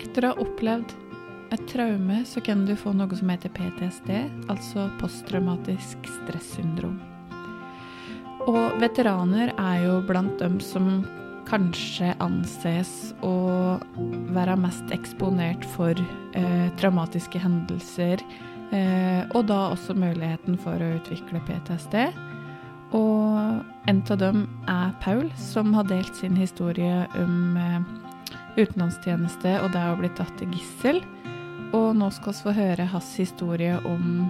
Etter å ha opplevd et traume, så kan du få noe som heter PTSD, altså posttraumatisk stressyndrom. Og veteraner er jo blant dem som kanskje anses å være mest eksponert for eh, traumatiske hendelser, eh, og da også muligheten for å utvikle PTSD. Og en av dem er Paul, som har delt sin historie om eh, utenlandstjeneste og det å bli tatt til gissel. Og nå skal vi få høre hans historie om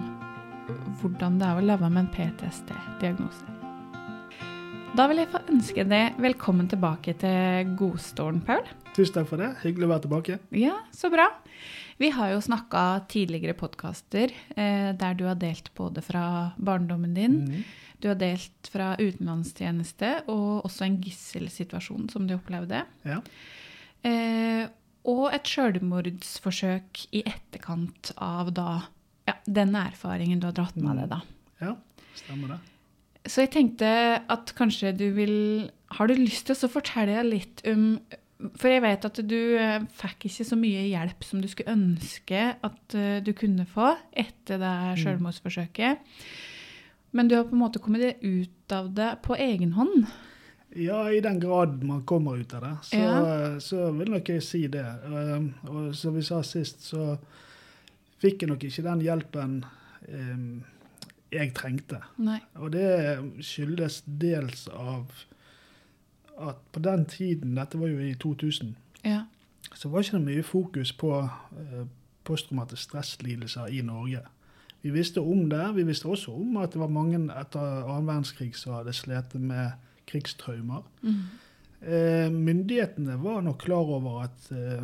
hvordan det er å leve med en PTSD-diagnose. Da vil jeg få ønske deg velkommen tilbake til godstolen, Paul. Tusen takk for det. Hyggelig å være tilbake. Ja, så bra. Vi har jo snakka tidligere podkaster eh, der du har delt både fra barndommen din, mm. du har delt fra utenlandstjeneste og også en gisselsituasjon som du opplevde. Ja. Eh, og et selvmordsforsøk i etterkant av da ja, den erfaringen du har dratt med deg, da. ja, stemmer det. Så jeg tenkte at kanskje du vil Har du lyst til å fortelle litt om For jeg vet at du eh, fikk ikke så mye hjelp som du skulle ønske at eh, du kunne få etter det selvmordsforsøket. Men du har på en måte kommet deg ut av det på egen hånd. Ja, i den grad man kommer ut av det, så, Ja. så vil nok jeg si det. Um, Og som vi sa sist, så fikk jeg nok ikke den hjelpen um, jeg trengte. Nei. Og det skyldes dels av at på den tiden, dette var jo i 2000, Ja. så var ikke det mye fokus på eh, posttraumatisk stresslidelser i Norge. Vi visste om det. Vi visste også om at det var mange etter annen verdenskrig som hadde slitt med krigstraumer. Mm. Eh, myndighetene var nok klar over at eh,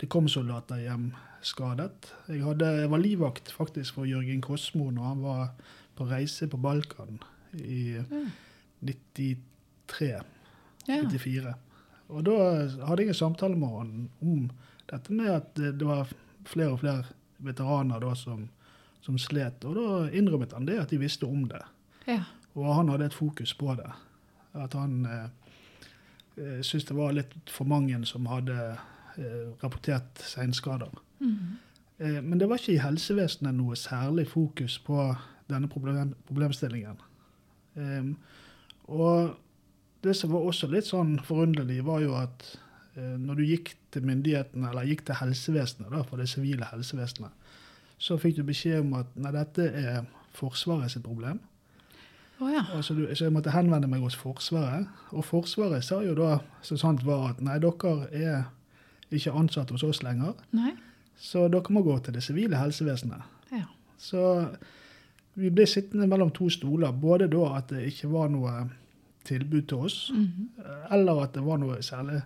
det kom soldater hjem skadet. Jeg, hadde, jeg var livvakt faktisk for Jørgen Kosmo når han var på reise på Balkan i mm. 93. Ja. 94. Og da hadde jeg en samtale med han om dette med at det var flere og flere veteraner da som, som slet. Og da innrømmet han det, at de visste om det. ja. Og han hadde et fokus på det. At han eh, eh, syntes det var litt for mange som hadde eh, rapportert seinskader. Mm. Eh, men det var ikke i helsevesenet noe særlig fokus på denne problem, problemstillingen. Eh, og det som var også litt sånn forunderlig, var jo at eh, når du gikk til myndighetene, eller gikk til helsevesenet, da, for det sivile helsevesenet, så fikk du beskjed om at nei, dette er Forsvaret sitt problem. Å ja. Du, så jeg måtte henvende meg hos Forsvaret. Og Forsvaret sa jo da, så sant var, at nei, dere er ikke ansatt hos oss lenger, Nei. så dere må gå til det sivile helsevesenet. Ja. Så vi ble sittende mellom to stoler, både da at det ikke var noe tilbud til oss, Mhm. eller at det var noe særlig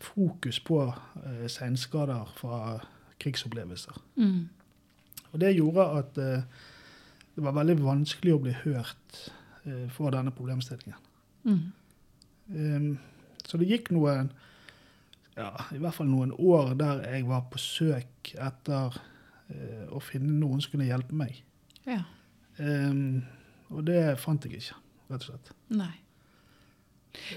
fokus på uh, senskader fra krigsopplevelser. Mm. Og det gjorde at eh, det var veldig vanskelig å bli hørt eh, for denne problemstillingen. Mm. Um, så det gikk noen ja, i hvert fall noen år der jeg var på søk etter eh, å finne noen som kunne hjelpe meg. Ja. Um, og det fant jeg ikke, rett og slett. Nei.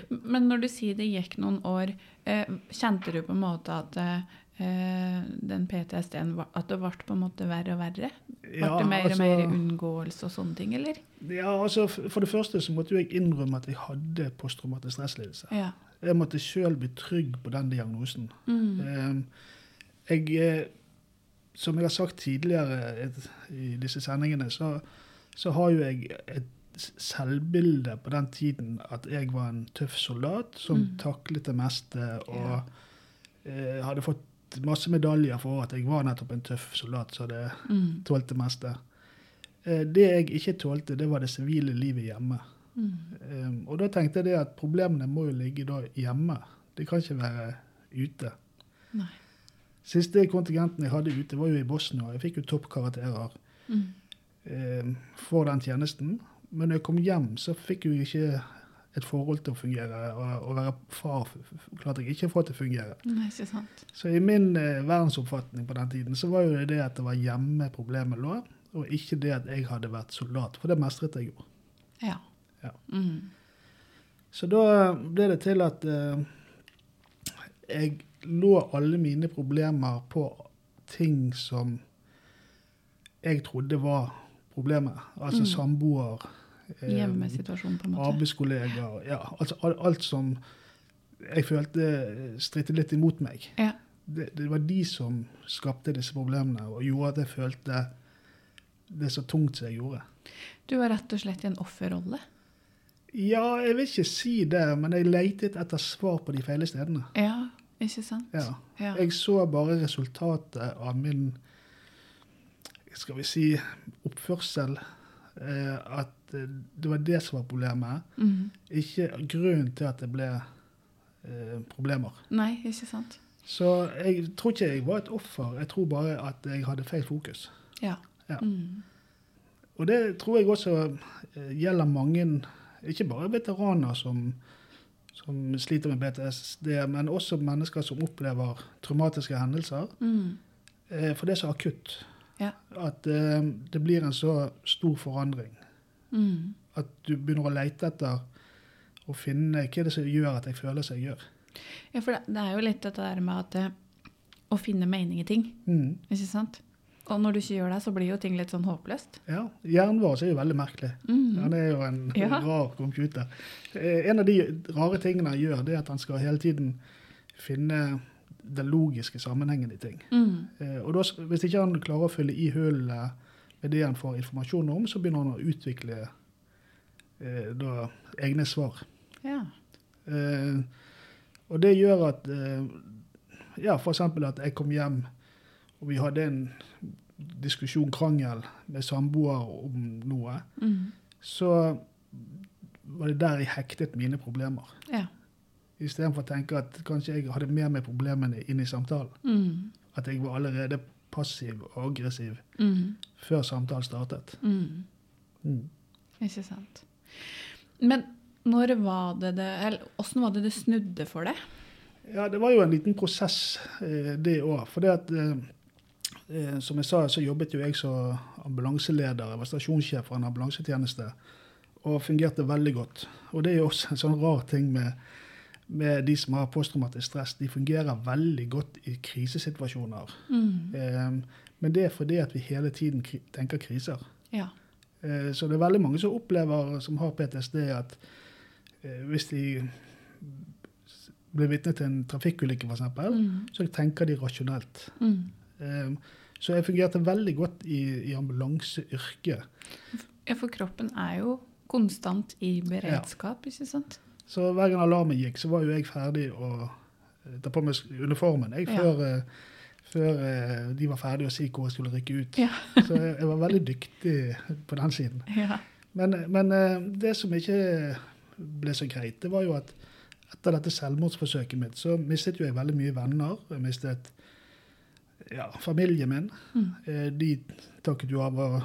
Men når du sier det gikk noen år, eh, kjente du på en måte at eh, den PTSD-en At det ble på en måte verre og verre? Ble Ja, det mer og altså- mer unngåelse og sånne ting, eller? Ja, altså For det første så måtte jo jeg innrømme at jeg hadde posttraumatisk stresslidelse. Ja. Jeg måtte sjøl bli trygg på den diagnosen. Mm. Um, jeg, eh, som jeg har sagt tidligere i disse sendingene, så, så har jo jeg et selvbilde på den tiden at jeg var en tøff soldat som Mm. taklet det meste og ja. hadde fått masse medaljer for at jeg var nettopp en tøff soldat så det Mm. tålte det meste. Eh, det jeg ikke tålte, det var det sivile livet hjemme. Mm. Um, og da tenkte jeg det at problemene må jo ligge da hjemme. Det kan ikke være ute. Nei. Siste kontingenten jeg hadde ute, var jo i Bosnia. Jeg fikk jo toppkarakterer Mm. eh, for den tjenesten. Men når jeg kom hjem, så fikk jeg ikke et forhold til å fungere. Og å være far klarte jeg ikke å få til å fungere. Nei, ikke sant. Så i min eh, verdensoppfatning på den tiden, så var jo det at det var hjemme problemet lå, og ikke det at jeg hadde vært soldat. For det mestret jeg jo. Ja. Ja. Mm. Så da ble det til at eh, jeg lå alle mine problemer på ting som jeg trodde var problemet. Altså Mm. samboer, Hjemmesituasjonen, på en måte. arbeidskollegaer Ja, altså alt, alt som jeg følte strittet litt imot meg. Ja. Det, det var de som skapte disse problemene og gjorde at jeg følte det så tungt som jeg gjorde. Du var rett og slett i en offerrolle. Ja, jeg vil ikke si det, men jeg letet etter svar på de feile stedene. Ja, ikke sant? Ja. Ja. Jeg så bare resultatet av min skal vi si, oppførsel. Eh, at eh, det var det som var problemet, Mhm. ikke grunnen til at det ble eh, problemer. Nei, ikke sant? Så jeg tror ikke jeg var et offer, jeg tror bare at jeg hadde feil fokus. Ja. Ja. Mm. Og det tror jeg også eh, gjelder mange, ikke bare veteraner som, som sliter med PTSD, men også mennesker som opplever traumatiske hendelser. Mm. For det er så akutt. Ja. At eh, det blir en så stor forandring. Mm. At du begynner å lete etter å finne hva er det som gjør at jeg føler som jeg gjør. Ja, for det, det er jo litt dette der med at eh, å finne mening i ting, Mm. ikke sant? Og når du ikke gjør det, så blir jo ting litt sånn håpløst. Ja, Hjernen vår er jo veldig merkelig. Mm. Han er jo en Ja. rar computer. Eh, En av de rare tingene han gjør, det er at han skal hele tiden finne den logiske sammenhengen i ting. Mm. Eh, Og da, hvis ikke han klarer å fylle i hullene med det han får informasjon om, så begynner han å utvikle eh, da, egne svar. Ja. Eh, og det gjør at eh, Ja, f.eks. at jeg kom hjem, og vi hadde en diskusjon, krangel, med samboer om noe. Mm. Så var det der jeg hektet mine problemer. Ja. Istedenfor å tenke at kanskje jeg hadde med meg problemene inn i samtalen. Mm. At jeg var allerede passiv og aggressiv Mm. før samtalen startet. Mm. Mm. Ikke sant. Men når var det det Eller åssen var det det snudde for deg? Ja, det var jo en liten prosess eh, det òg. For det at eh, eh, Som jeg sa, så jobbet jo jeg som ambulanseleder. Jeg var stasjonssjef for en ambulansetjeneste. Og fungerte veldig godt. Og det er jo også en sånn rar ting med, med de som har posttraumatisk stress. De fungerer veldig godt i krisesituasjoner. Mm. Eh, men det er fordi at vi hele tiden tenker kriser. Ja. Eh, Så det er veldig mange som opplever, som har PTSD, at eh, hvis de blir vitne til en trafikkulykke, f.eks., Mm. så tenker de rasjonelt. Mm. Eh, Så jeg fungerte veldig godt i, i ambulanseyrket. ja, for kroppen er jo konstant i beredskap, ikke sant? Så hver gang alarmen gikk, så var jo jeg ferdig å eh, ta på meg uniformen jeg, før, ja. før eh, de var ferdige å si hvor jeg skulle rykke ut. Ja. Så jeg, var veldig dyktig på den siden. Ja. Men, men eh, det som ikke ble så greit, det var jo at etter dette selvmordsforsøket mitt, så mistet jo jeg veldig mye venner. Jeg mistet ja, familien min. Mm. Eh, De takket jo av og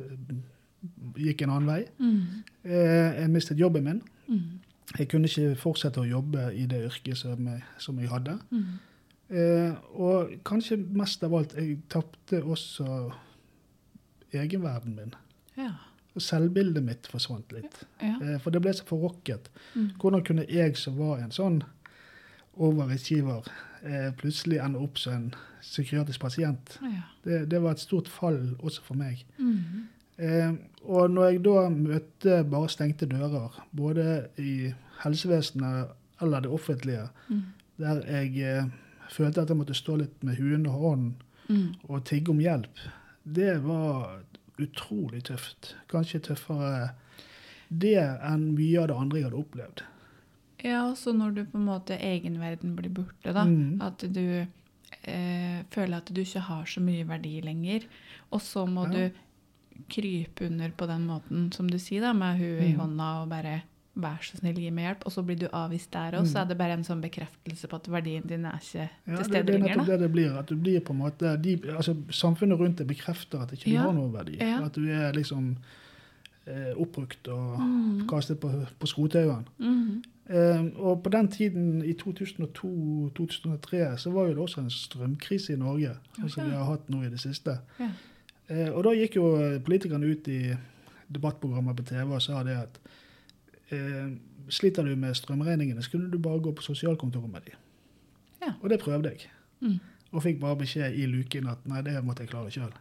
eh, gikk en annen vei. Mm. Eh, Jeg mistet jobben min. Mm. Jeg kunne ikke fortsette å jobbe i det yrket som jeg, som jeg hadde. Mm. Eh, Og kanskje mest av alt, jeg tapte også egenverden min. Ja. Selvbildet mitt forsvant litt. Ja. Eh, For det ble så forrokket. Mm. Hvordan kunne jeg som var en sånn overgiver, eh, plutselig ende opp som en psykiatrisk pasient? ja. Det, det var et stort fall også for meg. Mm. Eh, og når jeg da møtte bare stengte dører, både i helsevesenet eller det offentlige, Mm. der jeg eh, følte at jeg måtte stå litt med huen og hånden Mm. og tigge om hjelp, det var utrolig tøft. Kanskje tøffere det enn mye av det andre jeg hadde opplevd. Ja, så når du på en måte egenverden blir borte, da, Mm. at du eh, føler at du ikke har så mye verdi lenger, og så må Ja. du krype under på den måten, som du sier, da, med huet i Mm. hånda og bare vær så snill, gi meg hjelp, og så blir du avvist der òg, så Mm. er det bare en sånn bekreftelse på at verdien din er ikke Ja, til stede det er lenger, nettopp det det blir. At du blir på en måte de, altså, Samfunnet rundt deg bekrefter at det ikke Ja. har noen verdi. Ja. At du er liksom eh, oppbrukt og Mm. kastet på, på skrothaugen. Mm. Eh, og på den tiden, i 2002-2003, så var jo det også en strømkrise i Norge. Okay. som vi har hatt nå i det siste. Ja. Eh, og da gikk jo politikerne ut i debattprogrammer på TV og sa det at eh, sliter du med strømregningene, så kunne du bare gå på sosialkontoret med dem. Ja. Og det prøvde jeg. Mm. Og fikk bare beskjed i luken at nei, det måtte jeg klare sjøl.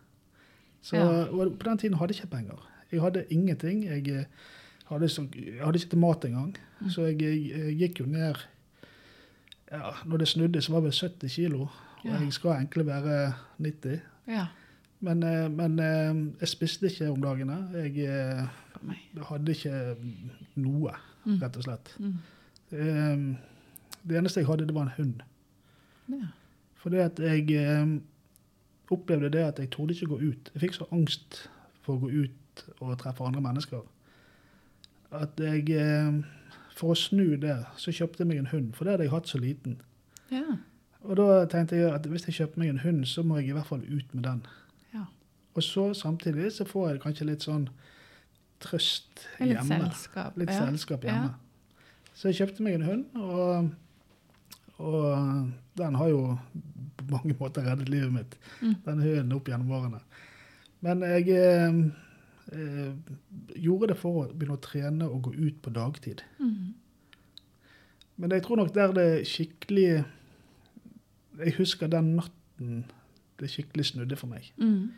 Ja. og På den tiden hadde jeg ikke penger. Jeg hadde ingenting. Jeg eh, hadde, så, jeg hadde ikke til mat engang. Mm. Så jeg, jeg gikk jo ned ja, Når det snudde, så var det 70 kilo. Og Ja. jeg skal egentlig være 90. Ja. Men, eh, men eh, jeg spiste ikke om dagene. Jeg eh, hadde ikke noe, Mm. rett og slett. Mm. Eh, Det eneste jeg hadde, det var en hund. Ja. det at jeg opplevde det at jeg torde ikke gå ut. Jeg fikk så angst for å gå ut og treffe andre mennesker. At jeg For å snu det, så kjøpte jeg meg en hund. For det hadde jeg hatt så liten. ja. Og da tenkte jeg at hvis jeg kjøper meg en hund, så må jeg i hvert fall ut med den. Ja. Og så samtidig så får jeg kanskje litt sånn trøst Litt hjemme. selskap. Litt ja. selskap Ja. hjemme. Så jeg kjøpte meg en hund, og, og den har jo på mange måter reddet livet mitt. Mm. Den hunden opp gjennom årene. Men jeg eh, eh, gjorde det for å begynne å trene og gå ut på dagtid. Mm. Men jeg tror nok der det skikkelig Jeg husker den natten det skikkelig snudde for meg. Mm.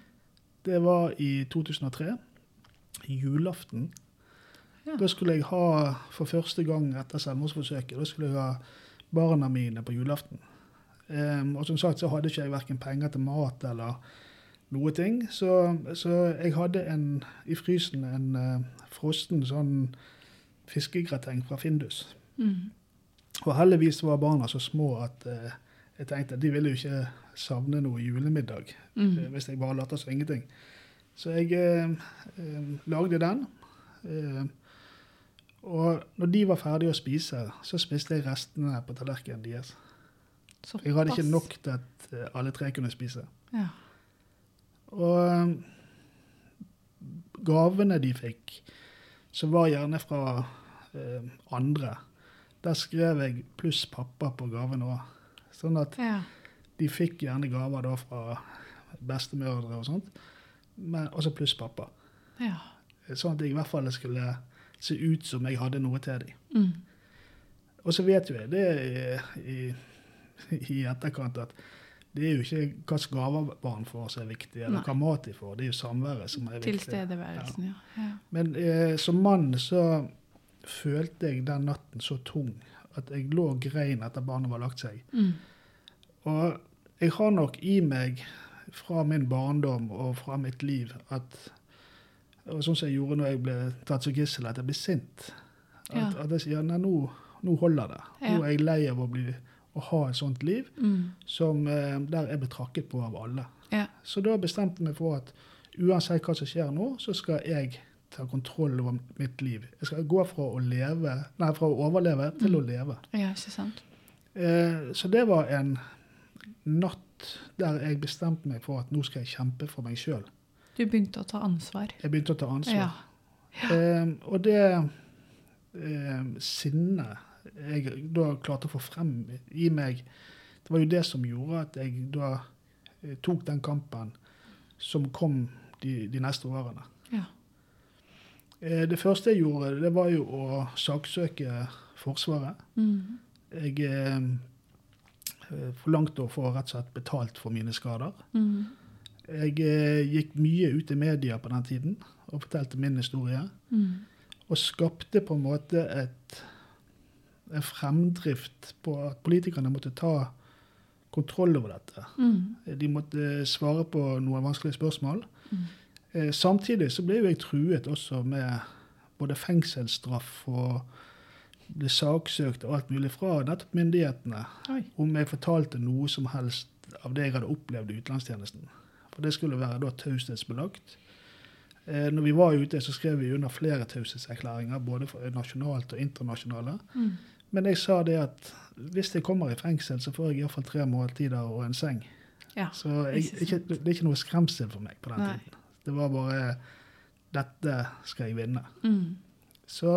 Det var i 2003. Julaften. Ja. Da skulle jeg ha, for første gang etter selvmordsforsøket, da skulle jeg ha barna mine på julaften. Um, og som sagt så hadde ikke jeg verken penger til mat eller noe ting. Så, så jeg hadde en, i frysen en uh, frossen sånn fiskegrateng fra Findus. Mm. Og heldigvis var barna så små at eh, jeg tenkte de ville jo ikke savne noe julemiddag eh, Mm. hvis jeg bare later som ingenting. Så jeg eh, eh, lagde den. Eh, og når de var ferdige å spise, så spiste jeg restene på tallerkenen deres. Såpass. Jeg hadde ikke nok til at eh, alle tre kunne spise. Ja. Og eh, gavene de fikk, som var gjerne fra eh, andre, der skrev jeg pluss pappa på gaven òg. Sånn at ja. de fikk gjerne gaver da fra bestemødre og sånt, men også pluss pappa. ja. Sånn at jeg i hvert fall skulle se ut som jeg hadde noe til dem. Mm. Og så vet jo jeg det i, i, i etterkant at det er jo ikke hva slags gaver barn får som er viktig, eller Nei. hva mat de får. Det er jo samværet som er viktig. Tilstedeværelsen, ja. ja. Men eh, som mann så følte jeg den natten så tung at jeg lå og grein etter barnet var lagt seg. Mm. Og jeg har nok i meg fra min barndom og fra mitt liv at og Sånn som jeg gjorde når jeg ble tatt som gissel, at jeg ble sint. At, Ja. at jeg sier nei, nå, nå holder det. Ja. Nå er jeg lei av å, bli, å ha et sånt liv Mm. som, eh, der jeg blir trakket på av alle. Ja. Så da bestemte jeg meg for at uansett hva som skjer nå, så skal jeg ta kontroll over mitt liv. Jeg skal gå fra å leve, nei, fra å overleve til Mm. å leve. ja, ikke sant? Eh, så det var en natt der jeg bestemte meg for at nå skal jeg kjempe for meg sjøl. Du begynte å ta ansvar. Jeg begynte å ta ansvar. Ja. Eh, og det eh, sinnet jeg da klarte å få frem i meg, det var jo det som gjorde at jeg da eh, tok den kampen som kom de, de neste årene. Eh, det første jeg gjorde, det var jo å saksøke Forsvaret. Mm. Jeg eh, eh, forlangte å få rett og slett betalt for mine skader. Mm. Jeg eh, gikk mye ut i media på den tiden og fortalte min historie. Mm. Og skapte på en måte et, en fremdrift på at politikerne måtte ta kontroll over dette. Mm. De måtte svare på noen vanskelige spørsmål. Mm. Eh, samtidig så ble jo jeg truet også med både fengselsstraff og ble saksøkt og alt mulig fra nettopp myndighetene Oi. om jeg fortalte noe som helst av det jeg hadde opplevd i utenlandstjenesten. For det skulle være da taushetsbelagt. Eh, når vi var ute, så skrev vi under flere taushetserklæringer, både nasjonalt og internasjonale. Mm. Men jeg sa det at hvis jeg kommer i fengsel, så får jeg iallfall tre måltider og en seng. Ja. Så jeg, ikke, det er ikke noe skremsel for meg på den Nei. tiden. Det var bare Dette skal jeg vinne. Mm. Så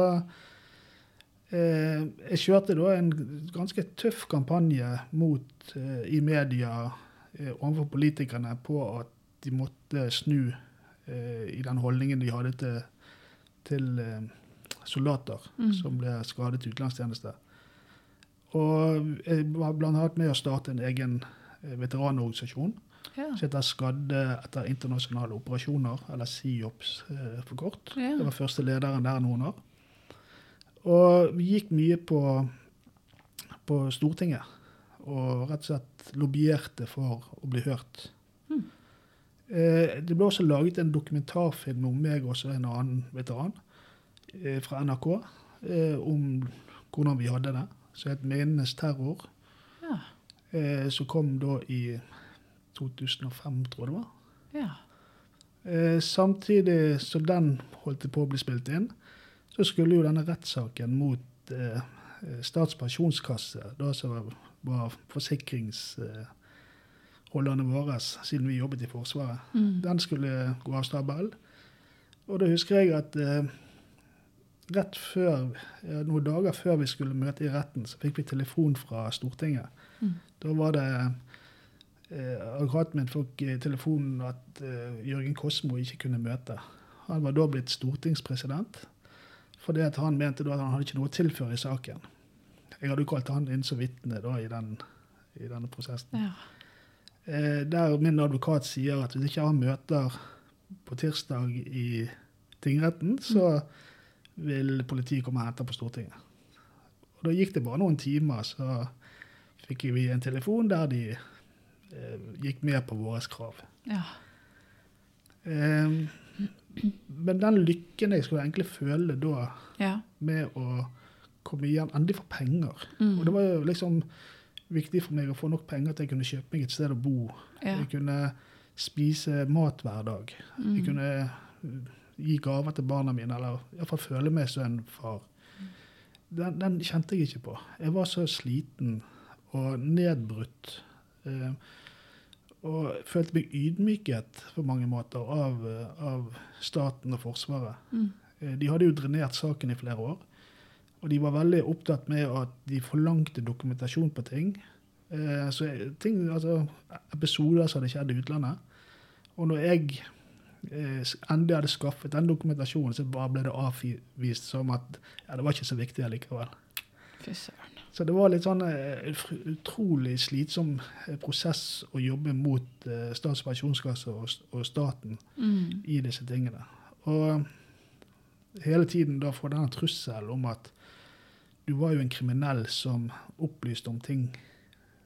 eh, jeg kjørte da en ganske tøff kampanje mot, eh, i media eh, overfor politikerne på at de måtte snu eh, i den holdningen de hadde til, til eh, soldater Mm. som ble skadet i utenlandstjeneste. Og jeg var blant annet med å starte en egen eh, veteranorganisasjon Ja. sitter Skadde etter internasjonale operasjoner, eller SIOPS eh, for kort. Ja. Jeg var første lederen der noen år. Og vi gikk mye på, på Stortinget og rett og slett lobbyerte for å bli hørt. Mm. Eh, det ble også laget en dokumentarfilm om meg og en annen veteran eh, fra NRK eh, om hvordan vi hadde det. Som het 'Minnenes terror', Ja. som kom da i 2005, tror jeg det var. ja. Eh, samtidig som den holdt på å bli spilt inn, så skulle jo denne rettssaken mot eh, Stats pensjonskasse, da som var, forsikringsholderne våre siden vi jobbet i Forsvaret, Mm. den skulle gå av stabelen. Og da husker jeg at eh, rett før, noen dager før vi skulle møte i retten, så fikk vi telefon fra Stortinget. Mm. Da var det eh, Advokaten min fikk i telefonen at eh, Jørgen Kosmo ikke kunne møte. Han var da blitt stortingspresident, fordi han mente da at han hadde ikke noe å tilføre i saken. Jeg hadde jo kalt han inn som vitne da i, den, i denne prosessen. ja. Eh, der min advokat sier at hvis ikke han møter på tirsdag i tingretten, så vil politiet komme og hente på Stortinget. Og Da gikk det bare noen timer, så fikk vi en telefon der de gikk med på våre krav. ja. Eh, men den lykken jeg skulle egentlig føle da ja. med å komme igjen, endelig få penger Mm. Og det var jo liksom viktig for meg å få nok penger til jeg kunne kjøpe meg et sted å bo. ja. Jeg kunne spise mat hver dag. Jeg Mm. kunne uh, gi gaver til barna mine, eller iallfall føle meg som en far. Den, den kjente jeg ikke på. Jeg var så sliten og nedbrutt. eh, og følte meg ydmyket på mange måter av, eh, av staten og Forsvaret. Mm. Eh, De hadde jo drenert saken i flere år. Og de var veldig opptatt med at de forlangte dokumentasjon på ting. Eh, så ting, altså Episoder som hadde skjedd i utlandet. Og når jeg eh, endelig hadde skaffet den dokumentasjonen, så bare ble det avvist som at ja, det var ikke så viktig allikevel. Fy søren. Så det var litt sånn eh, utrolig slitsom eh, prosess å jobbe mot eh, Statens pensjonskasse og, og staten Mm. i disse tingene. Og hele tiden da få denne trusselen om at du var jo en kriminell som opplyste om ting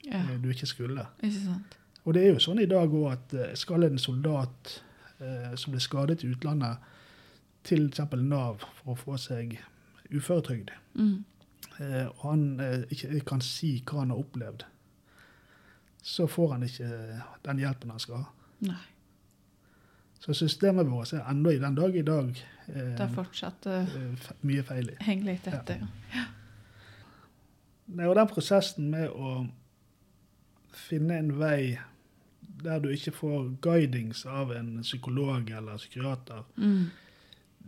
Ja. eh, du ikke skulle. Ikke sant. Og det er jo sånn i dag òg at eh, skal en soldat eh, som ble skadet i utlandet, til f.eks. Nav for å få seg uføretrygd, Mm. Eh, og han eh, ikke kan si hva han har opplevd, så får han ikke den hjelpen han skal ha. Nei. Så systemet vårt er enda i den dag i dag eh, Det er fortsatt uh, eh, mye feil i. henger litt etter. Ja. Nei, og den prosessen med å finne en vei der du ikke får guidings av en psykolog eller psykiater, Mm.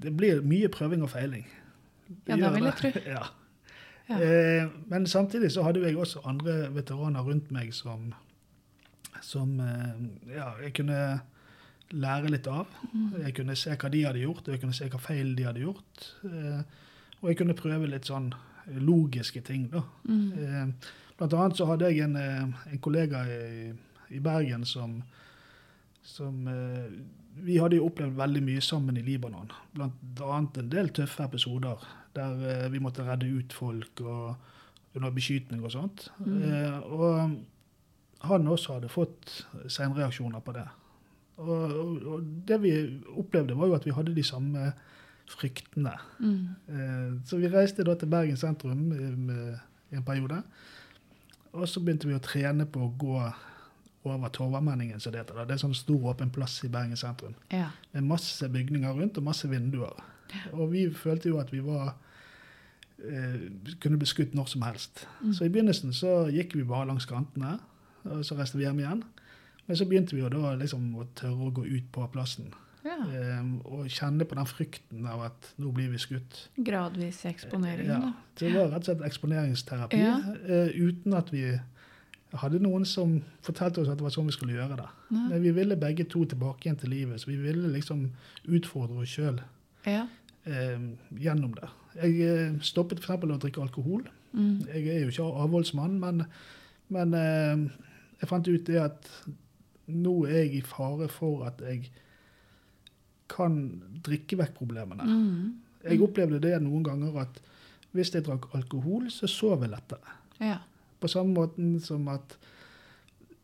det blir mye prøving og feiling. Ja, det vil jeg tro. Ja. Ja. Eh, men samtidig så hadde jo jeg også andre veteraner rundt meg som, som eh, ja, jeg kunne lære litt av. Mm. Jeg kunne se hva de hadde gjort, og jeg kunne se hva feil de hadde gjort. Eh, og jeg kunne prøve litt sånn logiske ting, da. Mm. Eh, Blant annet så hadde jeg en, eh, en kollega i, i Bergen som, som eh, Vi hadde jo opplevd veldig mye sammen i Libanon. Blant annet en del tøffe episoder der eh, vi måtte redde ut folk og under beskytning og sånt. Mm. Eh, og han også hadde fått senreaksjoner på det. Og, og, og det vi opplevde, var jo at vi hadde de samme fryktene. Mm. Eh, Så vi reiste da til Bergen sentrum i med- i en periode. Og så begynte vi å trene på å gå over Torvamenningen, som det heter. Det er sånn stor åpen plass i Bergen sentrum. Ja. Med masse bygninger rundt og masse vinduer. Og vi følte jo at vi var eh, kunne bli skutt når som helst. Mm. Så i begynnelsen så gikk vi bare langs kantene, og så reiste vi hjem igjen. Men så begynte vi jo da liksom å tørre å gå ut på plassen. ja. Eh, og kjenne på den frykten av at nå blir vi skutt. Gradvis eksponering, Ja, da. det var rett og slett eksponeringsterapi. Ja. eh, uten at vi hadde noen som fortalte oss at det var sånn vi skulle gjøre det. Ja. Men vi ville begge to tilbake igjen til livet, så vi ville liksom utfordre oss sjøl Ja. eh, gjennom det. Jeg eh, stoppet f.eks. å drikke alkohol. Mm. Jeg er jo ikke avholdsmann, men, men eh, jeg fant ut det at nå er jeg i fare for at jeg kan drikke vekk problemene. Mm. Jeg opplevde det noen ganger at hvis jeg drakk alkohol, så sov jeg lettere. Ja. På samme måten som at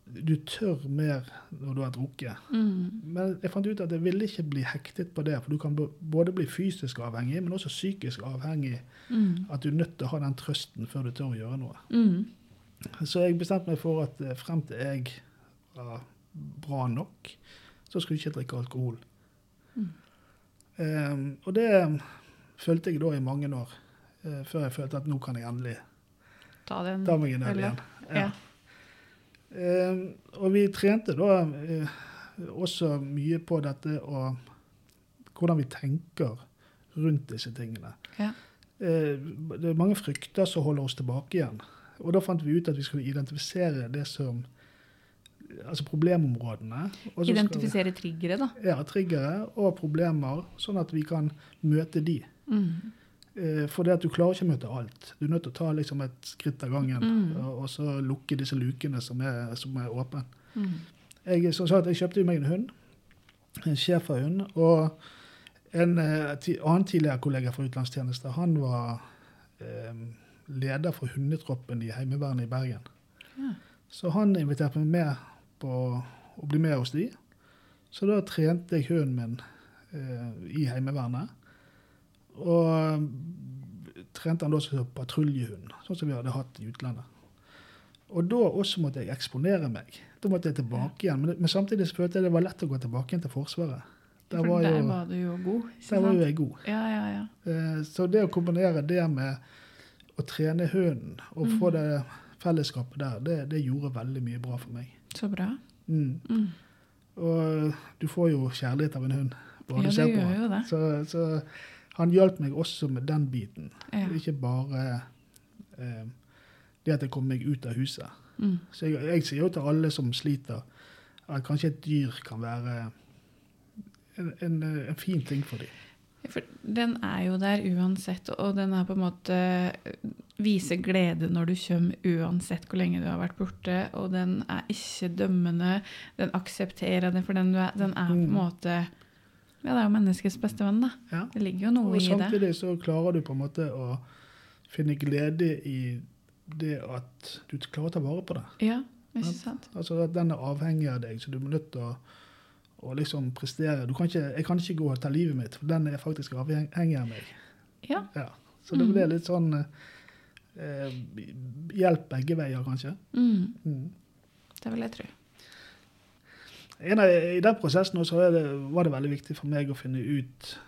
du tør mer når du har drukket. Mm. Men jeg fant ut at jeg ville ikke bli hektet på det, for du kan både bli fysisk avhengig, men også psykisk avhengig. Mm. At du er nødt til å ha den trøsten før du tør å gjøre noe. Mm. Så jeg bestemte meg for at eh, frem til jeg var bra nok, så skulle jeg ikke drikke alkohol. Mm. Ehm, og det følte jeg da i mange år, uh, før jeg følte at nå kan jeg endelig Ta den. ta meg en øl igjen. Ja. Uh, og vi trente da uh, også mye på dette og hvordan vi tenker rundt disse tingene. Ja. Uh, det er mange frykter som holder oss tilbake igjen. Og da fant vi ut at vi skulle identifisere det som Altså problemområdene. så vi- Identifisere triggere, da. Ja, triggere og problemer, sånn at vi kan møte de. Mm. Eh, For det at du klarer ikke å møte alt. Du er nødt til å ta liksom et skritt av gangen, Mm. og, og så lukke disse lukene som er, som er åpne. Mm. Jeg, som sagt, jeg kjøpte meg en hund, en schæferhund, og en eh, annen tidligere kollega fra utenlandstjeneste, han var eh, leder for hundetroppen i Heimevernet i Bergen. Ja. Så han inviterte meg med på å bli med hos de. Så da trente jeg hunden min eh, i Heimevernet. Og trente han da som patruljehund, sånn som vi hadde hatt i utlandet. Og da også måtte jeg eksponere meg. Da måtte jeg tilbake igjen. Men, men samtidig følte jeg det var lett å gå tilbake igjen til Forsvaret. Der For var, der jo, var du jo god. ikke der var jo jeg god. Ja, ja, ja. Eh, Så det å kombinere det med å trene hunden og Mm. få det fellesskapet der, det, det gjorde veldig mye bra for meg. Så bra. Mm. Mm. Og du får jo kjærlighet av en hund. bare Ja, du ser på jo det. Så, så han hjalp meg også med den biten. Ja. Ikke bare eh, det at jeg kom meg ut av huset. Mm. Så jeg, jeg sier jo til alle som sliter, at kanskje et dyr kan være en, en, en fin ting for dem. For den er jo der uansett, og den er på en måte viser glede når du kommer, uansett hvor lenge du har vært borte. Og den er ikke dømmende, den aksepterer det for den du er. Den er på en Mm. måte Ja, det er jo menneskets beste venn, da. Ja. Det ligger jo noe Og i det. samtidig så klarer du på en måte å finne glede i det at du klarer å ta vare på det. Ja, ikke sant? Altså at den er avhengig av deg, så du er nødt til å, å liksom prestere. Du kan ikke, jeg kan ikke gå og ta livet mitt, for den er faktisk avhengig av meg. Ja. Ja. Så det Mm. blir litt sånn eh, hjelp begge veier, kanskje. Mm, Mm. det vil jeg tro. En av, I den prosessen det, var det veldig viktig for meg å finne ut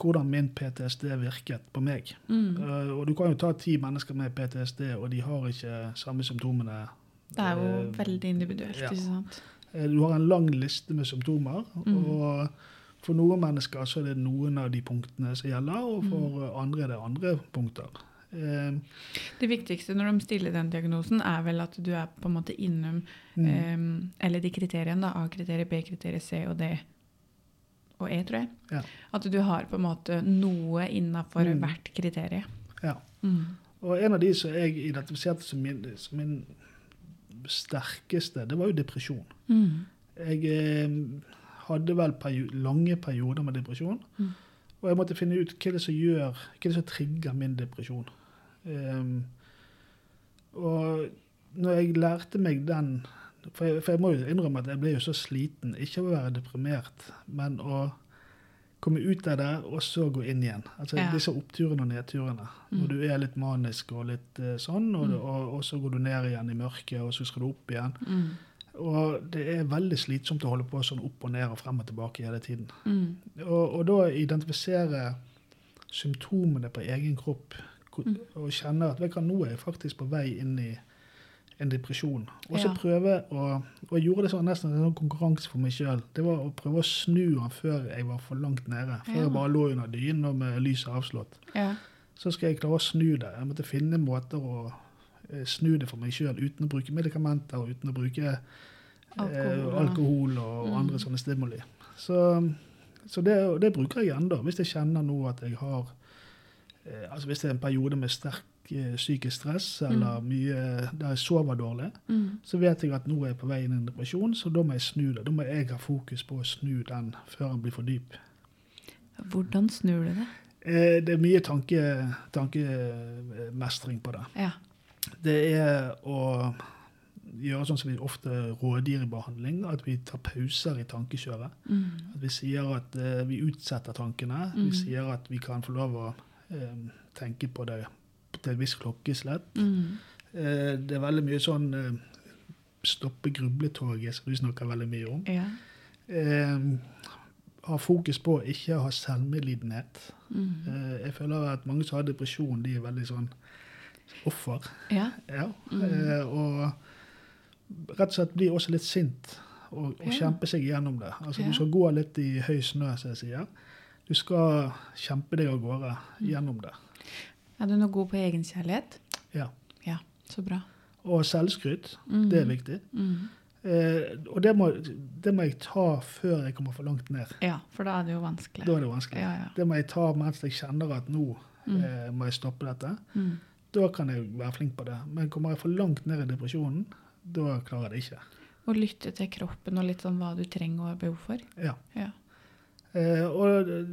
hvordan min PTSD virket på meg. Mm. Uh, og du kan jo ta ti mennesker med PTSD, og de har ikke samme symptomene. Det er jo uh, veldig individuelt, ja. ikke sant? Eh, Du har en lang liste med symptomer, Mm. og for noen mennesker så er det noen av de punktene som gjelder, og for Mm. andre er det andre punkter. Eh, Det viktigste når de stiller den diagnosen, er vel at du er på en måte innom mm, um, eller de kriteriene, da. A-kriteriet, B-kriteriet, C og D og E, tror jeg. Ja. At du har på en måte noe innafor Mm. hvert kriterium. ja. Mm. Og en av de som jeg identifiserte som min, som min sterkeste, det var jo depresjon. Mm. Jeg eh, hadde vel perio lange perioder med depresjon. Mm. Og jeg måtte finne ut hva det som gjør, hva det som trigger min depresjon. Ehm, og når jeg lærte meg den for jeg, for jeg må jo innrømme at jeg ble jo så sliten, ikke av å være deprimert, men å komme ut av det og så gå inn igjen. Altså Ja. disse oppturene og nedturene. Mm. Når du er litt manisk og litt uh, sånn, og, Mm. og, og så går du ned igjen i mørket, og så skal du opp igjen. Mm. Og det er veldig slitsomt å holde på sånn opp og ned og frem og tilbake hele tiden. Mm. Og, og da identifisere symptomene på egen kropp. Og kjenne at vet du nå er jeg faktisk på vei inn i en depresjon. Og så Ja. prøve å Og jeg gjorde det sånn, nesten en sånn konkurranse for meg sjøl. Det var å prøve å snu den før jeg var for langt nede. Før Ja. jeg bare lå under dynen og med lyset avslått. Ja. Så skal jeg klare å snu det. Jeg måtte finne måter å eh, snu det for meg sjøl uten å bruke medikamenter og uten å bruke Alkohol, alkohol, eh, alkohol og Mm. andre sånne stimuli. Så, så det, det bruker jeg ennå. Hvis jeg kjenner nå at jeg har eh, altså Hvis det er en periode med sterk eh, psykisk stress eller mye der jeg sover dårlig, Mm. så vet jeg at nå er jeg på vei inn i en depresjon, så da må jeg snu det. Da må jeg ha fokus på å snu den før den blir for dyp. Hvordan snur du det? Eh, Det er mye tanke, tankemestring på det. Ja. Det er å gjøre sånn som vi ofte rådgir i behandling, at vi tar pauser i tankekjøret. Mm. At vi sier at eh, vi utsetter tankene. Mm. Vi sier at vi kan få lov å eh, tenke på det til en viss klokkeslett. Mm. Eh, det er veldig mye sånn eh, stoppe grubletoget, som du snakker veldig mye om. Ja. Eh, ha fokus på å ikke ha selvmedlidenhet. Mm. Eh, jeg føler at mange som har depresjon, de er veldig sånn offer. Ja. Ja. Mm. Eh, og rett og slett blir også litt sint og, og Ja. kjempe seg gjennom det. Altså. Du skal gå litt i høy snø, som jeg sier. Du skal kjempe deg av gårde gjennom det. Er du noe god på egenkjærlighet? Ja. Ja, så bra. Og selvskryt, Mm. det er viktig. Mm. Eh, og det må, det må jeg ta før jeg kommer for langt ned. Ja, for da er det jo vanskelig. Da er det vanskelig. Ja, ja. Det må jeg ta mens jeg kjenner at nå Mm. eh, må jeg stoppe dette. Mm. Da kan jeg være flink på det. Men kommer jeg for langt ned i depresjonen, da klarer jeg det ikke. Å lytte til kroppen og litt sånn hva du trenger og har behov for. Ja. Ja. Eh, og eh,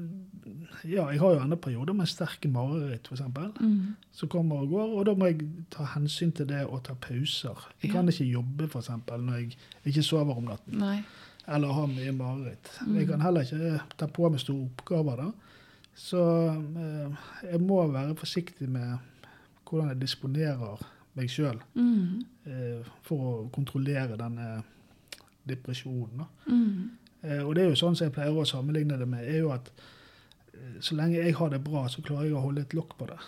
ja, jeg har jo andre perioder med sterke mareritt, f.eks., Mm. som kommer og går. Og da må jeg ta hensyn til det og ta pauser. Jeg Ja. kan ikke jobbe f.eks. når jeg ikke sover om natten, Nei. eller har mye mareritt. Mm. Jeg kan heller ikke ta på meg store oppgaver da. Så eh, jeg må være forsiktig med hvordan jeg disponerer meg sjøl Mm. eh, for å kontrollere denne depresjonen. da. Mm. Eh, og det er jo sånn som jeg pleier å sammenligne det med, er jo at eh, så lenge jeg har det bra, så klarer jeg å holde et lokk på det.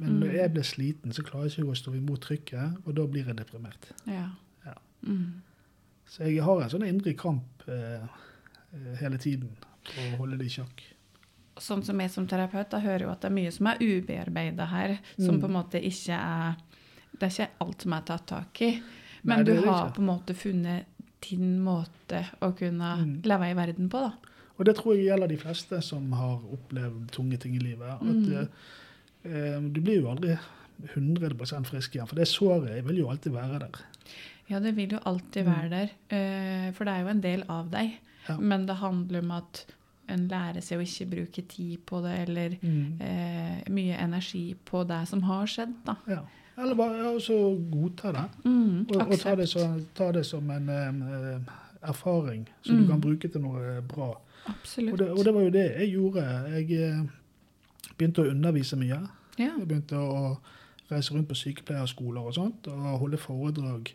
Men Mm. når jeg blir sliten, så klarer jeg ikke å stå imot trykket, og da blir jeg deprimert. Ja. Ja. Mm. Så jeg har en sånn indre kramp eh, eh, hele tiden på å holde det i sjakk. Sånn som jeg som terapeut, da hører jo at det er mye som er ubearbeida her, som Mm. på en måte ikke er Det er ikke alt som er tatt tak i, men Nei, du har på en måte funnet din måte å kunne Mm. leve i verden på, da. Og det tror jeg gjelder de fleste som har opplevd tunge ting i livet. At Mm. eh, eh, du blir jo aldri 100% frisk igjen, for det såret vil jo alltid være der. Ja, det vil jo alltid Mm. være der, eh, for det er jo en del av deg. Ja. Men det handler om at en lærer seg å ikke bruke tid på det, eller Mm. eh, mye energi på det som har skjedd, da. Ja. Eller bare ja, godta det. Mm, Og, og ta, det som, ta det som en eh, erfaring som Mm. du kan bruke til noe bra. Absolutt. Og det, og det var jo det jeg gjorde. Jeg eh, begynte å undervise mye. ja. Jeg begynte å reise rundt på sykepleierskoler og sånt, og holde foredrag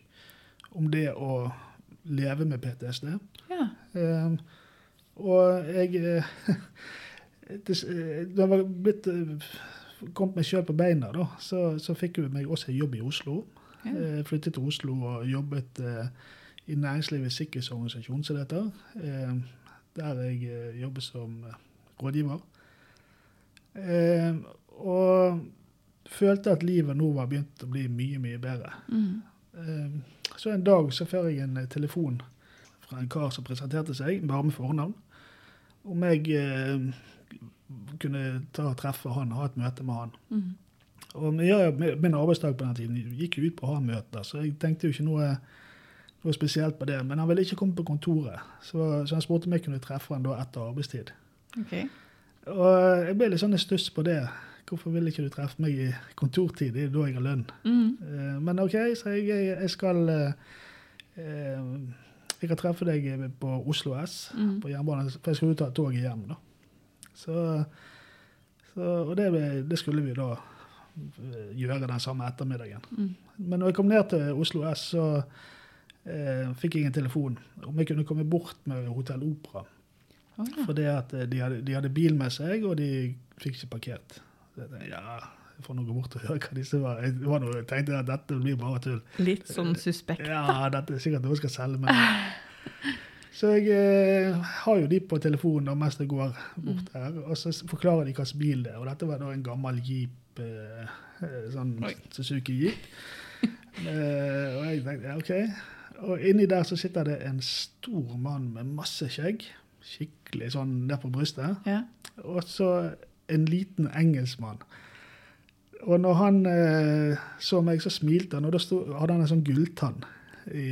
om det å leve med PTSD. ja. Um, og jeg eh, det, eh, jeg var blitt kommet meg sjøl på beina, da, så, så fikk jeg meg også jobb i Oslo. Ja. Eh, flyttet til Oslo og jobbet eh, i Næringslivets sikkerhetsorganisasjon, som det heter. Eh, der jeg eh, jobber som eh, rådgiver. Eh, og følte at livet nå var begynt å bli mye, mye bedre. Mm. Eh, så en dag så får jeg en telefon fra en kar som presenterte seg, bare med fornavn, om jeg kunne ta og treffe han og ha et møte med han. Mm. Og min arbeidsdag på den tiden gikk jo ut på å ha møter, så jeg tenkte jo ikke noe, noe spesielt på det. Men han ville ikke komme på kontoret, så, så han spurte om jeg kunne treffe han da etter arbeidstid. Ok. Og jeg ble litt sånn i stuss på det. Hvorfor vil ikke du treffe meg i kontortid? Det er da jeg har lønn. Mm. Eh, Men OK, så jeg, jeg, skal eh, eh, Jeg kan treffe deg på Oslo S, Mm. på jernbanen, for jeg skal jo ta toget hjem, da. Så, så Og det, det skulle vi da eh, gjøre den samme ettermiddagen. Mm. Men når jeg kom ned til Oslo S, så eh, fikk jeg en telefon om jeg kunne komme bort med Hotell Opera. Oh, ja. Fordi at eh, de hadde, de hadde bil med seg, og de fikk ikke parkert. Så jeg ja, jeg får nå gå bort og høre hva disse var. Jeg, var noe, jeg tenkte at dette blir bare tull. Litt sånn suspekt. Ja, dette er sikkert noe jeg skal selge meg. Så jeg eh, har jo de på telefonen da, mens jeg går bort her, og så forklarer de hvilken bil det er. Og dette var da en gammel Jeep, eh, eh, sånn Oi. Suzuki Jeep. Eh, og jeg tenkte, ja, ok. Og inni der så sitter det en stor mann med masse skjegg, skikkelig sånn der på brystet, Ja. og så en liten engelskmann. Og når han eh, så meg, så smilte han, og da stod, hadde han en sånn gulltann i,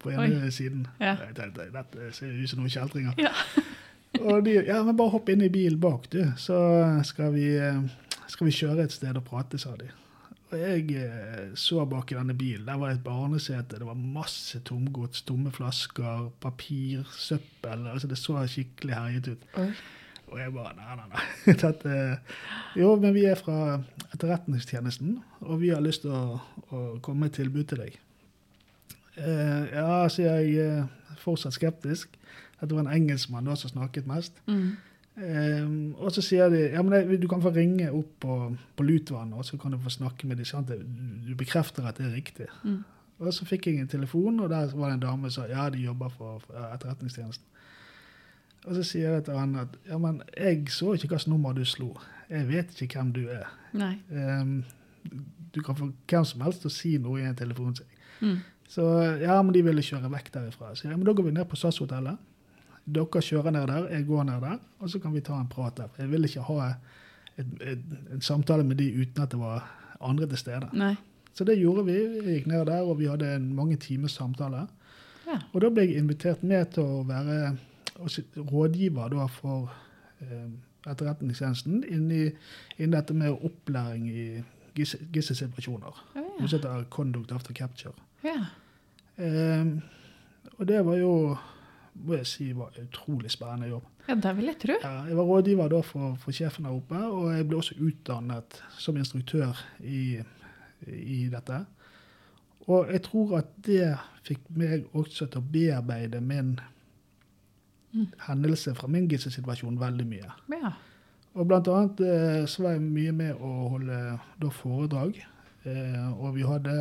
på ene Oi. siden. Ja. Jeg tenkte, Dette ser ut som noen kjeltringer. Ja. Og de ja, men bare hopp inn i bilen bak, du, så skal vi, eh, skal vi kjøre et sted og prate, sa de. Og jeg eh, så bak i denne bilen. Der var et barnesete. Det var masse tomgods, tomme flasker, papir, søppel. altså Det så skikkelig herjet ut. Oi. Og jeg bare Nei, nei, nei. Dette, jo, men vi er fra Etterretningstjenesten, og vi har lyst til å, å komme med et tilbud til deg. Eh, ja, så jeg, er fortsatt skeptisk. At det var en engelskmann da som snakket mest. Mm. Eh, og så sier de ja, men det, du kan få ringe opp på, på Lutvann, og så kan du få snakke med dem. Du bekrefter at det er riktig. Mm. Og så fikk jeg en telefon, og der var det en dame som sa ja, de jobber for, for Etterretningstjenesten. Og så sier jeg til han at ja, men jeg så ikke hvilket nummer du slo. Jeg vet ikke hvem du er. Ehm, du kan få hvem som helst til å si noe i en telefon. Mm. Så ja, men de ville kjøre vekk derifra. Så ja, men da går vi ned på SAS-hotellet. Dere kjører ned der, jeg går ned der, og så kan vi ta en prat der. Jeg vil ikke ha en samtale med de uten at det var andre til stede. Nei. Så det gjorde vi. Vi gikk ned der, og vi hadde en mange timers samtale. Ja. Og da ble jeg invitert med til å være rådgiver da for eh, Etterretningstjenesten inni, innen dette med opplæring i gis- gisselsituasjoner. Å, Noe som heter Conduct After Capture. ja. Um, og det var jo må jeg si var en utrolig spennende jobb. ja, det vil jeg tro. Ja, jeg var rådgiver da for, for sjefen der oppe, og jeg ble også utdannet som instruktør i, i dette. Og jeg tror at det fikk meg også til å bearbeide min Mm. hendelse fra min gisselsituasjon veldig mye. Ja. Og blant annet eh, så var jeg mye med å holde da foredrag, eh, og vi hadde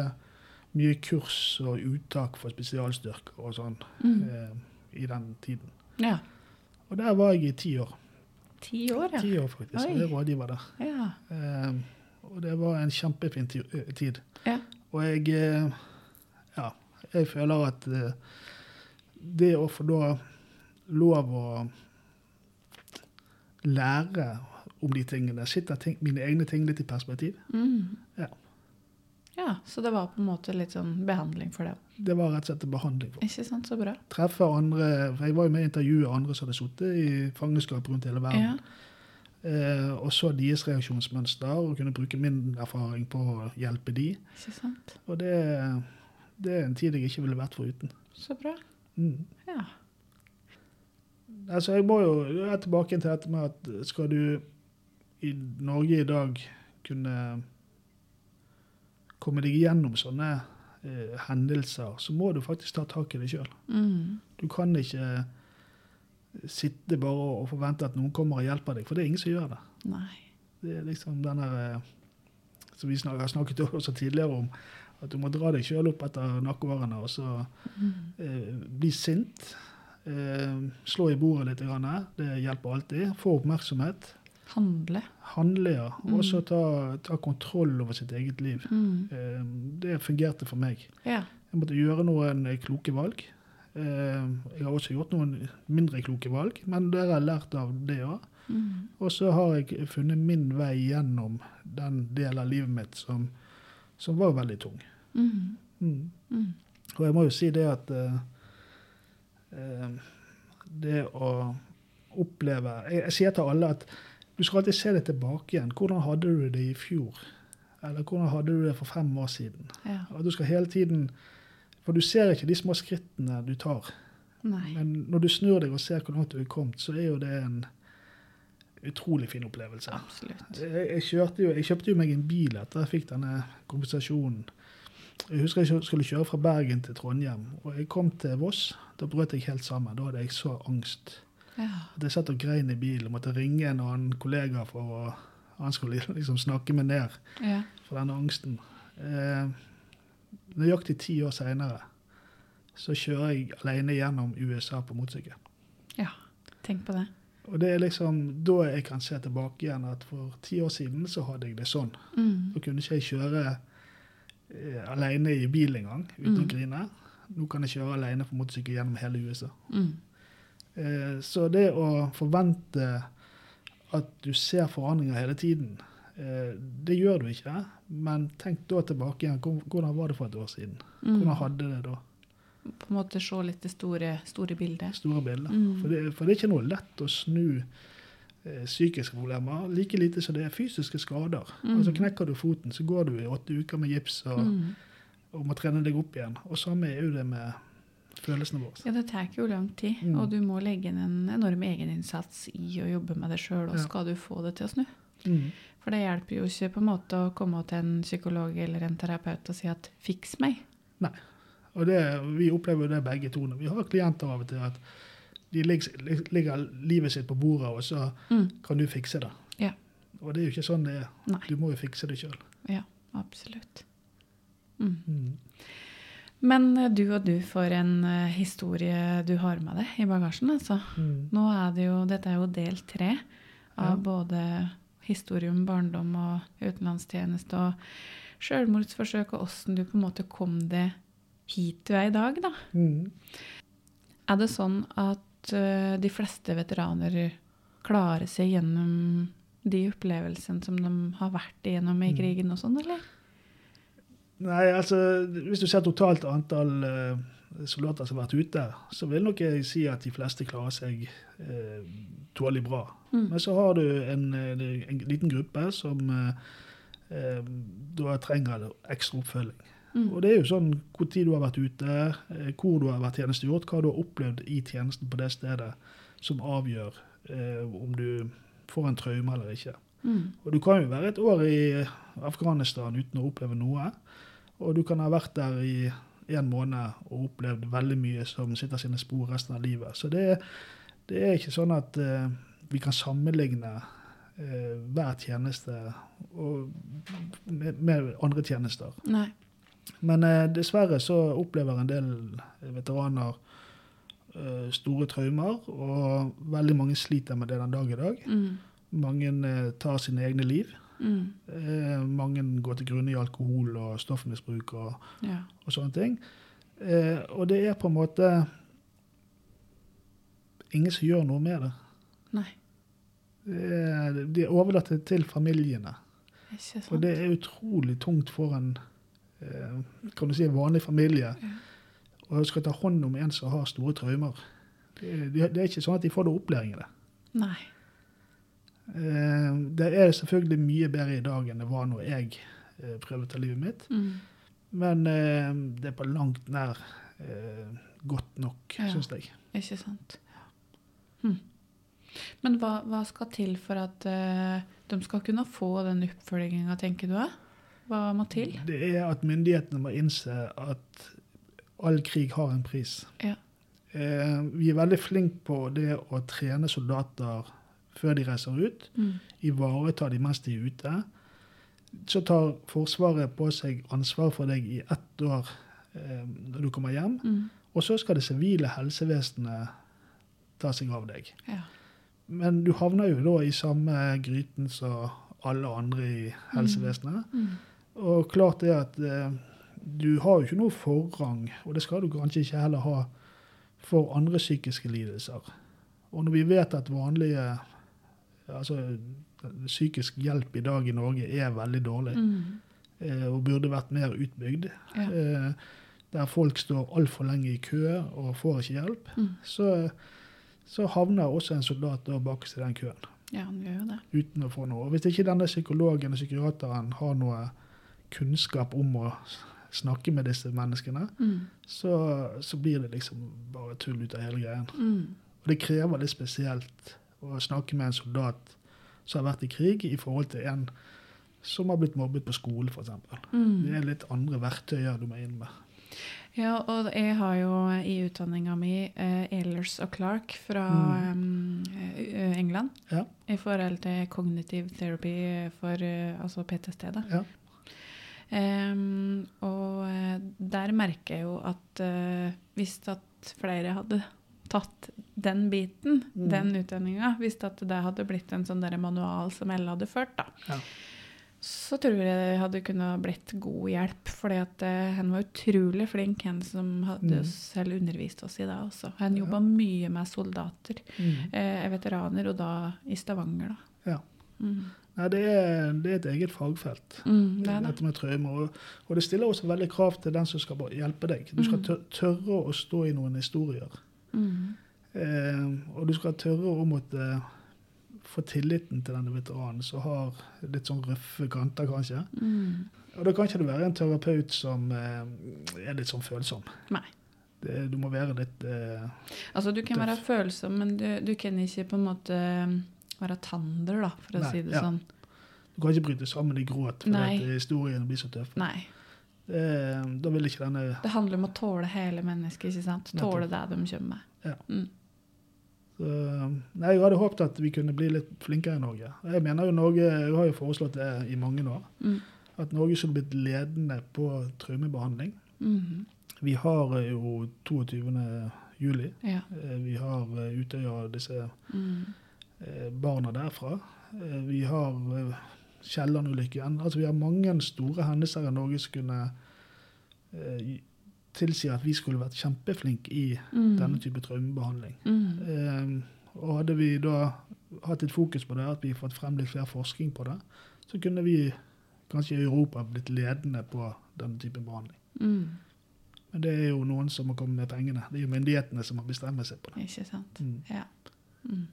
mye kurs og uttak for spesialstyrker og sånn Mm. eh, i den tiden. ja. Og der var jeg i ti år. Ti år, ja. Ti år faktisk, Oi. og jeg rådgiver der. Ja. Eh, og det var en kjempefin eh, tid. Ja. Og jeg Ja, jeg føler at det å få da lov å lære om de tingene, sitter ting, mine egne ting litt i perspektiv, Mm. Ja. Ja, så det var på en måte litt sånn behandling for det. det var rett og slett en behandling for. Ikke sant? Så bra. Treffe andre Jeg var jo med i intervjuet andre som hadde sittet i fangenskap rundt hele verden. Ja. Eh, og så deres reaksjonsmønster, og kunne bruke min erfaring på å hjelpe de. Ikke sant? Og det, det er en tid jeg ikke ville vært foruten. Så bra. Mm. Ja. Altså, jeg må jo jeg er tilbake til dette med at skal du i Norge i dag kunne komme deg gjennom sånne eh, hendelser, så må du faktisk ta tak i det sjøl. Mm. Du kan ikke sitte bare og forvente at noen kommer og hjelper deg, for det er ingen som gjør det. Nei. Det er liksom den der eh, som vi har snakket også tidligere om, at du må dra deg sjøl opp etter nakkevarene og så Mm. eh, bli sint. Eh, slå i bordet litt. Grann, det hjelper alltid. Få oppmerksomhet. Handle. Handle, ja. Mm. Og så ta, ta kontroll over sitt eget liv. Mm. Eh, det fungerte for meg. Ja. Jeg måtte gjøre noen eh, kloke valg. Eh, jeg har også gjort noen mindre kloke valg, men det har jeg lært av det òg. Mm. Og så har jeg funnet min vei gjennom den delen av livet mitt som, som var veldig tung. Mm. Mm. Mm. Og jeg må jo si det at det å oppleve jeg, jeg sier til alle at du skal alltid se det tilbake igjen. Hvordan hadde du det i fjor? Eller hvordan hadde du det for fem år siden? Ja. At du skal hele tiden For du ser ikke de små skrittene du tar. Nei. Men når du snur deg og ser hvor langt du er kommet, så er jo det en utrolig fin opplevelse. Absolutt. Jeg, jeg, jo, jeg kjøpte jo meg en bil etter jeg fikk denne kompensasjonen. Jeg husker jeg skulle kjøre fra Bergen til Trondheim, og jeg kom til Voss. Da brøt jeg helt sammen. Da hadde jeg så angst. Ja. At jeg satt og grein i bilen. Måtte ringe en annen kollega for å Han skulle liksom snakke meg ned Ja. for denne angsten. Eh, nøyaktig ti år seinere så kjører jeg alene gjennom USA på motorsykkel. ja. Tenk på det. Og det er liksom da jeg kan se tilbake igjen at for ti år siden så hadde jeg det sånn. Mm. Da kunne ikke jeg kjøre alene i bil engang uten Mm. å grine. Nå kan jeg kjøre alene på motorsykkel gjennom hele USA. Mm. Eh, så det å forvente at du ser forandringer hele tiden, Eh, det gjør du ikke, men tenk da tilbake igjen. Hvordan var det for et år siden? Mm. Hvordan hadde det da? På en måte se litt det store, store bildet. Store bildet. Mm. For, det, for det er ikke noe lett å snu eh, psykiske problemer, like lite som det er fysiske skader. Mm. Altså Knekker du foten, så går du i åtte uker med gips og, Mm. og må trene deg opp igjen. Og samme er jo det med følelsene våre. Ja, det tar jo lang tid, Mm. og du må legge inn en enorm egeninnsats i å jobbe med det sjøl, og skal du få det til å snu. Mm. For det hjelper jo ikke på en måte å komme til en psykolog eller en terapeut og si at 'fiks meg'. Nei. Og det, vi opplever jo det begge to. Vi har klienter av og til at de legger, legger, livet sitt på bordet, og så Mm. kan du fikse det. Ja. Og det er jo ikke sånn det er. Nei. Du må jo fikse det sjøl. Ja, absolutt. Mm. Mm. Men eh, du og du for en eh, historie du har med deg i bagasjen, altså. Mm. Nå er det jo, dette er jo del tre av Ja. både historie om barndom og utenlandstjeneste og selvmordsforsøk, og åssen du på en måte kom deg hit du er i dag, da. Mm. Er det sånn at eh, de fleste veteraner klarer seg gjennom de opplevelsene som de har vært igjennom i Mm. krigen og sånn, eller? Nei, altså, hvis du ser totalt antall uh, soldater som har vært ute, så vil nok jeg si at de fleste klarer seg uh, tålelig bra. Mm. Men så har du en, en, en liten gruppe som uh, da trenger ekstra oppfølging. Mm. Og det er jo sånn hvor tid du har vært ute, eh, hvor du har vært tjenestegjort, hva du har opplevd i tjenesten på det stedet, som avgjør eh, om du får en traume eller ikke. Mm. Og du kan jo være et år i Afghanistan uten å oppleve noe. Og du kan ha vært der i en måned og opplevd veldig mye som sitter sine spor resten av livet. Så det, det er ikke sånn at eh, vi kan sammenligne eh, hver tjeneste og, med, med andre tjenester. Nei. Men eh, dessverre så opplever en del veteraner eh, store traumer, og veldig mange sliter med det den dag i dag. Mm. Mange eh, tar sine egne liv. Mm. Eh, mange går til grunne i alkohol og stoffmisbruk og, Ja. og sånne ting. Eh, og det er på en måte ingen som gjør noe med det. Nei, det de er overlatt til familiene. ikke sant. Og det er utrolig tungt for en kan du si, en vanlig familie Og skal ta hånd om en som har store traumer. Det, det, det er ikke sånn at de får noe opplæring i det. Nei. Eh, det er selvfølgelig mye bedre i dag enn det var når jeg eh, prøvde å ta livet mitt. Mm. Men eh, det er på langt nær eh, godt nok, Ja. syns jeg. Ikke sant. Hm. Men hva, hva skal til for at eh, de skal kunne få den oppfølginga, tenker du? da? Hva må til? Det er at myndighetene må innse at all krig har en pris. Ja. Eh, vi er veldig flinke på det å trene soldater før de reiser ut. Mm. Ivareta de mens de er ute. Så tar Forsvaret på seg ansvar for deg i ett år eh, når du kommer hjem. Mm. Og så skal det sivile helsevesenet ta seg av deg. Ja. Men du havner jo da i samme gryten som alle andre i helsevesenet. Mm. Og klart det at eh, du har jo ikke noe forrang, og det skal du kanskje ikke heller ha, for andre psykiske lidelser. Og når vi vet at vanlige altså psykisk hjelp i dag i Norge er veldig dårlig, Mm. eh, og burde vært mer utbygd, Ja. eh, der folk står altfor lenge i kø og får ikke hjelp, Mm. så, så havner også en soldat da bakerst i den køen ja, han gjør det. uten å få noe. Og Hvis ikke denne psykologen og psykiateren har noe kunnskap om å snakke med disse menneskene, Mm. så, så blir det liksom bare tull ut av hele greien. Mm. Og det krever litt spesielt å snakke med en soldat som har vært i krig, i forhold til en som har blitt mobbet på skole, f.eks. Mm. Det er litt andre verktøyer du må inn med. Ja, og jeg har jo i utdanninga mi eh, Ehlers og Clark fra Mm. um, England Ja. i forhold til kognitiv therapy for uh, altså PTSD. da. Ja. Em, og eh, der merker jeg jo at eh, hvis at flere hadde tatt den biten, Mm. den utdanninga, hvis at det hadde blitt en sånn der manual som Elle hadde ført, da, Ja. så tror jeg det hadde kunnet blitt god hjelp. fordi at eh, han var utrolig flink, han som hadde Mm. selv undervist oss i det også. Han Ja. jobba mye med soldater, Mm. eh, veteraner, og da i Stavanger, da. Ja. Nei, det er, det er et eget fagfelt. Mm, det det. Dette med traumer. Og, og det stiller også veldig krav til den som skal hjelpe deg. Du skal Mm. tørre å stå i noen historier. Mm. Eh, og du skal tørre å måtte få tilliten til denne veteranen som har litt sånn røffe kanter, kanskje. Mm. Og da kan ikke du være en terapeut som eh, er litt sånn følsom. Nei. Det, du må være litt eh, Altså, du kan Tøff. være følsom, men du, du kan ikke på en måte være tander, da, for å Nei, si det ja. sånn. Du kan ikke bryte sammen i gråt fordi historien blir så tøff. Nei. Det, da vil ikke denne Det handler om å tåle hele mennesket, ikke sant? Tåle det de kommer med. Ja. Mm. så, Nei, jeg hadde håpet at vi kunne bli litt flinkere i Norge. Jeg mener jo Norge, jeg har jo foreslått det i mange år. Mm. At Norge skulle blitt ledende på traumebehandling. Mhm. Vi har eh, jo 22. juli. Ja. Eh, Vi har eh, Utøya og disse Mm. Eh, barna derfra. Eh, Vi har eh, Kielland-ulykken. Altså, vi har mange store hendelser i Norge som kunne eh, tilsi at vi skulle vært kjempeflinke i Mm. denne type traumebehandling. Mm. Eh, og hadde vi da hatt et fokus på det, at vi fått frem litt flere forskning på det, så kunne vi kanskje i Europa blitt ledende på denne typen behandling. Mm. Men det er jo noen som må komme med pengene. Det er jo myndighetene som må bestemme seg på det. Ikke sant. Mm. Ja. Mm.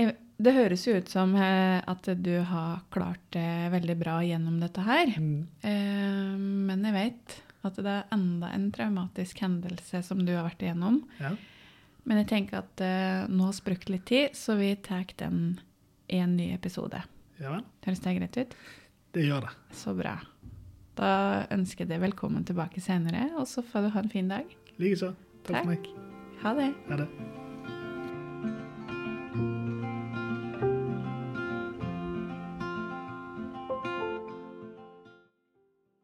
Jeg- Det høres jo ut som eh, at du har klart det veldig bra gjennom dette her. Mm. Eh, Men jeg vet at det er enda en traumatisk hendelse som du har vært igjennom. Ja. Men jeg tenker at nå har vi brukt litt tid, så vi tar den i en ny episode. ja. Høres det greit ut? Det gjør det. Så bra. Da ønsker jeg deg velkommen tilbake senere, og så får du ha en fin dag. Likeså. Takk Takk. for meg. Ha det. Ha det.